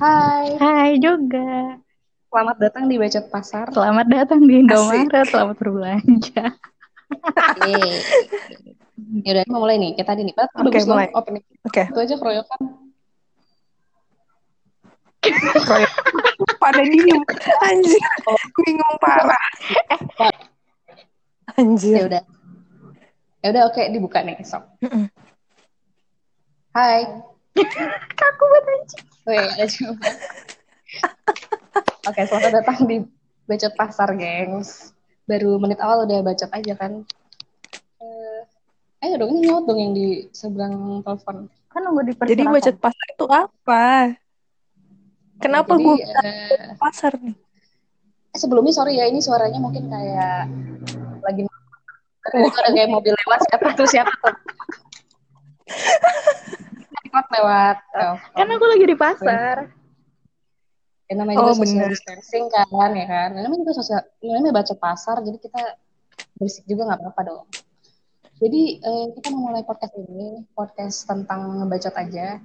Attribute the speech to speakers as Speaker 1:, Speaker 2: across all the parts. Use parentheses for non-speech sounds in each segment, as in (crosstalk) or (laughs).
Speaker 1: Hai,
Speaker 2: Hai juga.
Speaker 1: selamat datang di Bacot Pasar.
Speaker 2: Selamat datang di Indomaret. Selamat berbelanja.
Speaker 1: Yeay. Yaudah, mau mulai nih. Kayak tadi nih,
Speaker 2: Oke,
Speaker 1: loh
Speaker 2: mulai.
Speaker 1: opening.
Speaker 2: Oke.
Speaker 1: Itu aja keroyokan. (laughs)
Speaker 2: Pada diem. Anjir. Bingung parah. (laughs) Anjir.
Speaker 1: udah. Ya udah, oke, dibuka nih sok. Hai.
Speaker 2: Kaku banget anjir.
Speaker 1: Wih, ada coba. Oke, selamat datang di Bacot Pasar, gengs. Baru menit awal udah bacot aja kan. Eh, ayo dong, ini nyaut dong yang di seberang telepon.
Speaker 2: Kan nunggu di
Speaker 3: Jadi bacot pasar itu apa? Kenapa gue
Speaker 1: eh,
Speaker 3: pasar nih?
Speaker 1: Sebelumnya sorry ya ini suaranya mungkin kayak lagi ada kayak mobil lewat siapa tuh siapa tuh (laughs) lewat lewat telepon.
Speaker 2: Kan aku lagi di pasar.
Speaker 1: ya, namanya
Speaker 3: Oh,
Speaker 1: juga social
Speaker 3: bener.
Speaker 1: distancing kan ya kan namanya juga sosial namanya baca pasar jadi kita berisik juga nggak apa-apa dong jadi eh, kita mau mulai podcast ini podcast tentang ngebacot aja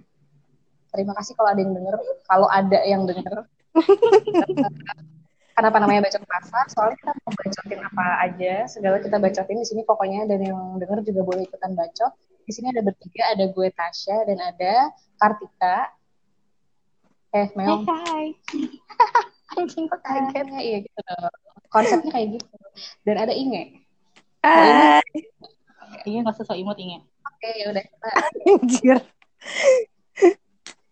Speaker 1: terima kasih kalau ada yang denger kalau ada yang denger (laughs) kenapa namanya bacot pasar soalnya kita mau bacotin apa aja segala kita bacotin di sini pokoknya dan yang denger juga boleh ikutan bacot di sini ada bertiga ada gue Tasya dan ada Kartika eh Mel
Speaker 2: Hai. Anjing (laughs) kok kaget.
Speaker 1: Kaget. Iya gitu dong. Konsepnya kayak gitu. Dan ada Inge.
Speaker 3: Ah,
Speaker 2: Iya nggak sok imut ingat.
Speaker 1: Oke, ya udah. Kita, (laughs)
Speaker 3: anjir.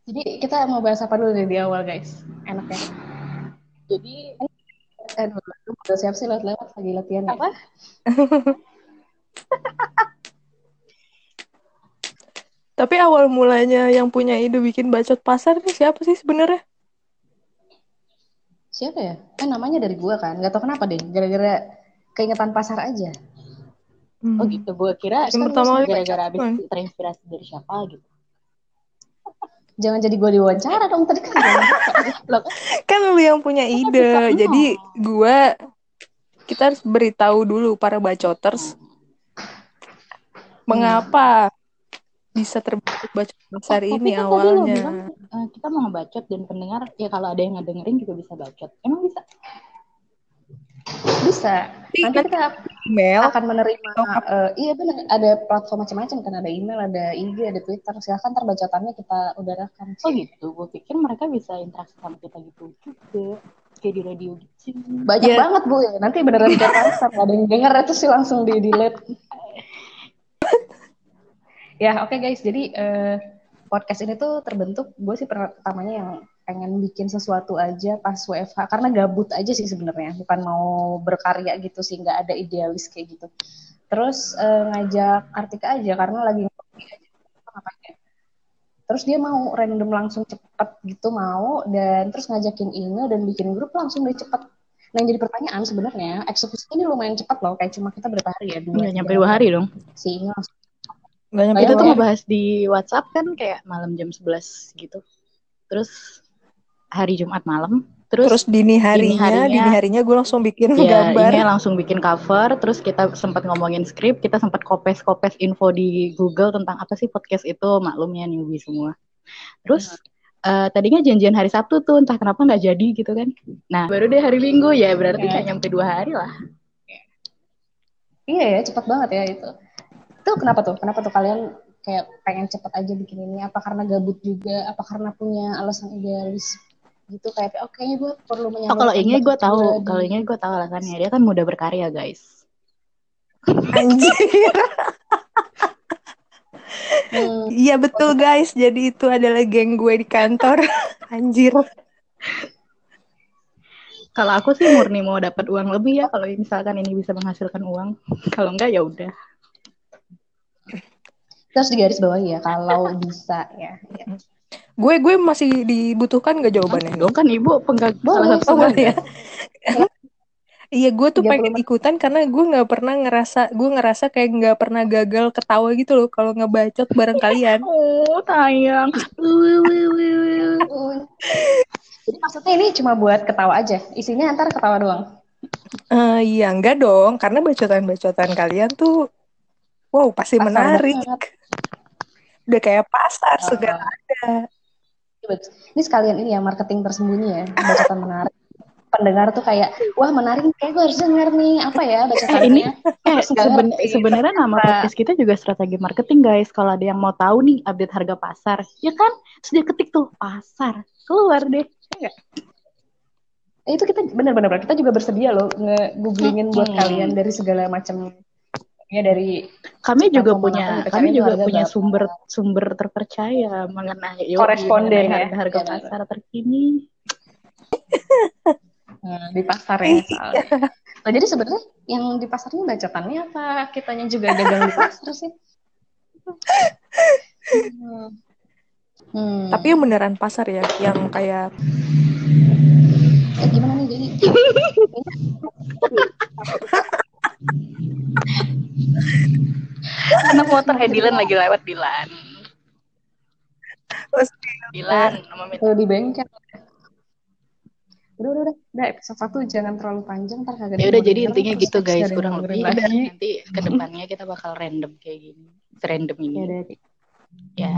Speaker 1: jadi kita mau bahas apa dulu nih di awal, guys? Enak ya.
Speaker 2: Jadi
Speaker 1: Aduh, lu udah siap sih lewat-lewat lagi latihan ya?
Speaker 2: Apa? (laughs)
Speaker 3: Tapi awal mulanya yang punya ide bikin bacot pasar nih siapa sih sebenarnya?
Speaker 1: Siapa ya? Eh namanya dari gua kan. Gak tau kenapa deh. Gara-gara keingetan pasar aja.
Speaker 3: Hmm.
Speaker 2: oh gitu. Gue kira
Speaker 3: Yang pertama
Speaker 1: gua
Speaker 2: gara-gara abis terinspirasi dari siapa gitu.
Speaker 1: Jangan jadi gua diwawancara dong. Tadi kan
Speaker 3: Kan lu yang punya
Speaker 2: Kan
Speaker 3: ide. Jadi gua kita harus beritahu dulu para bacoters mengapa bisa terbentuk bacot
Speaker 2: Eh,
Speaker 3: ini
Speaker 2: kan
Speaker 3: awalnya.
Speaker 2: bilang eh, kita mau ngebacot dan pendengar ya kalau ada yang ngedengerin juga bisa bacot. Emang bisa?
Speaker 1: bisa. Nanti kita
Speaker 3: Email.
Speaker 1: Akan menerima eh, iya benar ada platform macam-macam kan ada email ada IG ada Twitter. Silahkan terbacotannya kita udarakan.
Speaker 2: Oh gitu. Gue pikir mereka bisa interaksi sama kita gitu juga. Kayak di radio gitu.
Speaker 1: banyak
Speaker 3: Ya.
Speaker 1: banget bu. Ya nanti beneran ke pasar (laughs) nggak ada yang denger itu sih langsung di delete. Ya oke guys. Jadi eh, podcast ini tuh terbentuk gue sih pertamanya yang pengen bikin sesuatu aja pas WFH karena gabut aja sih sebenarnya bukan mau berkarya gitu sih nggak ada idealis kayak gitu. Terus eh, ngajak Artika aja karena lagi ngopi aja. Ngapain ya terus dia mau random langsung cepet gitu mau dan terus ngajakin email dan bikin grup langsung deh cepet. Nah yang jadi pertanyaan sebenarnya eksekusinya ini lumayan cepat loh kayak cuma kita berapa hari ya? Dua
Speaker 2: Nggak
Speaker 1: tiga
Speaker 2: nyampe dua hari. dong.
Speaker 1: si email langsung
Speaker 3: nggak nyampe
Speaker 2: Kita tuh ngebahas di WhatsApp kan kayak malam jam 11 gitu. Terus hari Jumat malam.
Speaker 3: Terus
Speaker 2: Terus,
Speaker 3: dini harinya,
Speaker 2: harinya-
Speaker 3: dini harinya gue langsung bikin
Speaker 2: ya
Speaker 3: gambar.
Speaker 2: ini langsung bikin cover. Terus kita sempat ngomongin skrip. Kita sempat kopes-kopes info di Google tentang apa sih podcast itu. Maklumnya newbie semua. Terus eh, tadinya janjian hari Sabtu tuh. Entah kenapa nggak jadi gitu kan. Nah baru deh hari Minggu ya. Berarti
Speaker 1: Ya.
Speaker 2: kayak nyampe dua hari lah.
Speaker 1: iya ya cepat banget ya itu itu kenapa tuh kenapa tuh kalian kayak pengen cepet aja bikin ini apa karena gabut juga apa karena punya alasan idealis gitu kayak oke kayaknya gue perlu
Speaker 2: Oh
Speaker 1: menyalurkan
Speaker 2: kalau ini gue tahu. Kalau ini gue tahu alasannya. Dia kan mudah berkarya guys.
Speaker 3: Anjir.
Speaker 1: Hmm, (laughs)
Speaker 3: Iya betul guys. Jadi itu adalah geng gue di kantor. (laughs) Anjir.
Speaker 2: Kalau aku sih murni mau dapat uang lebih ya kalau misalkan ini bisa menghasilkan uang. Kalau enggak ya udah.
Speaker 1: terus di garis bawah ya kalau bisa ya, ya.
Speaker 3: Gue gue masih dibutuhkan gak jawabannya?
Speaker 2: Dong kan ibu penggak salah satu
Speaker 3: Oh, ya. (laughs) Iya gue tuh
Speaker 1: 30
Speaker 3: pengen ikutan karena gue nggak pernah ngerasa gue ngerasa kayak nggak pernah gagal ketawa gitu loh kalau ngebacot bareng (laughs) kalian.
Speaker 2: Oh tayang.
Speaker 1: Uh. jadi maksudnya ini cuma buat ketawa aja isinya antar ketawa doang
Speaker 3: Eh iya enggak dong karena bacotan-bacotan kalian tuh wow pasti
Speaker 1: Pasar
Speaker 3: menarik.
Speaker 1: banget.
Speaker 3: Udah kayak pasar
Speaker 1: Oh.
Speaker 3: segala ada.
Speaker 1: Ini sekalian ini ya marketing tersembunyi ya, bacotan menarik. Pendengar tuh kayak, wah menarik, kayak gue harus denger nih apa ya bacotannya.
Speaker 2: Eh, ini eh, seben-
Speaker 1: ngerti.
Speaker 2: sebenarnya nama podcast kita juga strategi marketing guys. Kalau ada yang mau tahu nih update harga pasar, ya kan? Sudah ketik tuh pasar, keluar deh. Ya nggak?
Speaker 1: Eh, itu kita bener-bener kita juga bersedia loh nge-googlingin buat kalian dari segala macam ya dari
Speaker 2: Kami juga punya, kami juga
Speaker 1: harga
Speaker 2: punya
Speaker 1: berapa.
Speaker 2: sumber sumber terpercaya mengenai
Speaker 1: Koresponden
Speaker 2: mengenai
Speaker 1: ya.
Speaker 2: harga-harga
Speaker 1: Iya,
Speaker 2: pasar terkini.
Speaker 1: Hmm, di pasarnya soalnya. Nah, jadi sebenarnya yang di pasarnya bacotannya apa? Kitanya juga dagang di pasar sih. Hmm. Hmm.
Speaker 3: Tapi yang beneran pasar ya, yang kayak
Speaker 1: Eh, gimana nih jadi? (laughs)
Speaker 2: Anak motor Dilan lagi lewat Dilan. Dilan Mit-
Speaker 1: Kalau di bengkel. Udah, udah, udah. Udah, episode satu jangan terlalu panjang, ntar kagak
Speaker 2: Ya udah jadi intinya
Speaker 1: terus
Speaker 2: gitu guys kurang lebih
Speaker 1: lagi. (laughs)
Speaker 2: nanti ke depannya kita bakal random kayak gini random ini
Speaker 1: Ya, udah.
Speaker 2: ya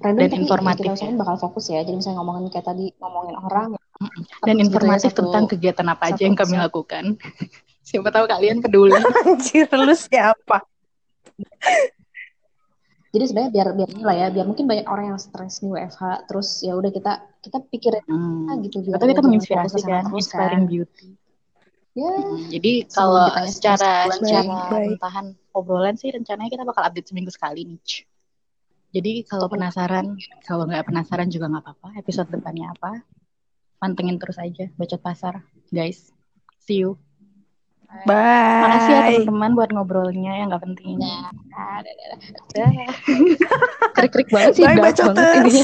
Speaker 1: Random
Speaker 2: Dan
Speaker 1: tapi
Speaker 2: informatif
Speaker 1: kita
Speaker 2: ya.
Speaker 1: bakal fokus ya. Jadi misalnya ngomongin kayak tadi, ngomongin orang.
Speaker 2: dan
Speaker 1: fokus gitu ya,
Speaker 2: informatif
Speaker 1: satu-
Speaker 2: tentang kegiatan apa aja yang kami
Speaker 1: episode.
Speaker 2: lakukan (laughs) siapa tahu kalian peduli (laughs)
Speaker 3: anjir lu siapa?
Speaker 1: Jadi sebenarnya biar biar inilah ya, biar mungkin banyak orang yang stres nih WFH, terus ya udah kita kita pikirin
Speaker 2: hmm.
Speaker 1: ah, gitu
Speaker 2: atau kita menginspirasi kan inspiring
Speaker 1: kan.
Speaker 2: beauty
Speaker 1: Ya,
Speaker 2: Hmm, jadi kalau
Speaker 1: kitanya
Speaker 2: secara secara
Speaker 3: baik.
Speaker 2: mentahan obrolan sih rencananya kita bakal update seminggu sekali nih jadi kalau penasaran kalau nggak penasaran juga nggak apa-apa episode depannya apa pantengin terus aja bacot pasar guys see you
Speaker 3: Bye.
Speaker 2: makasih ya teman-teman buat ngobrolnya yang nggak penting
Speaker 1: Nah, krik-krik banget sih,
Speaker 3: Bye,
Speaker 1: banget ini.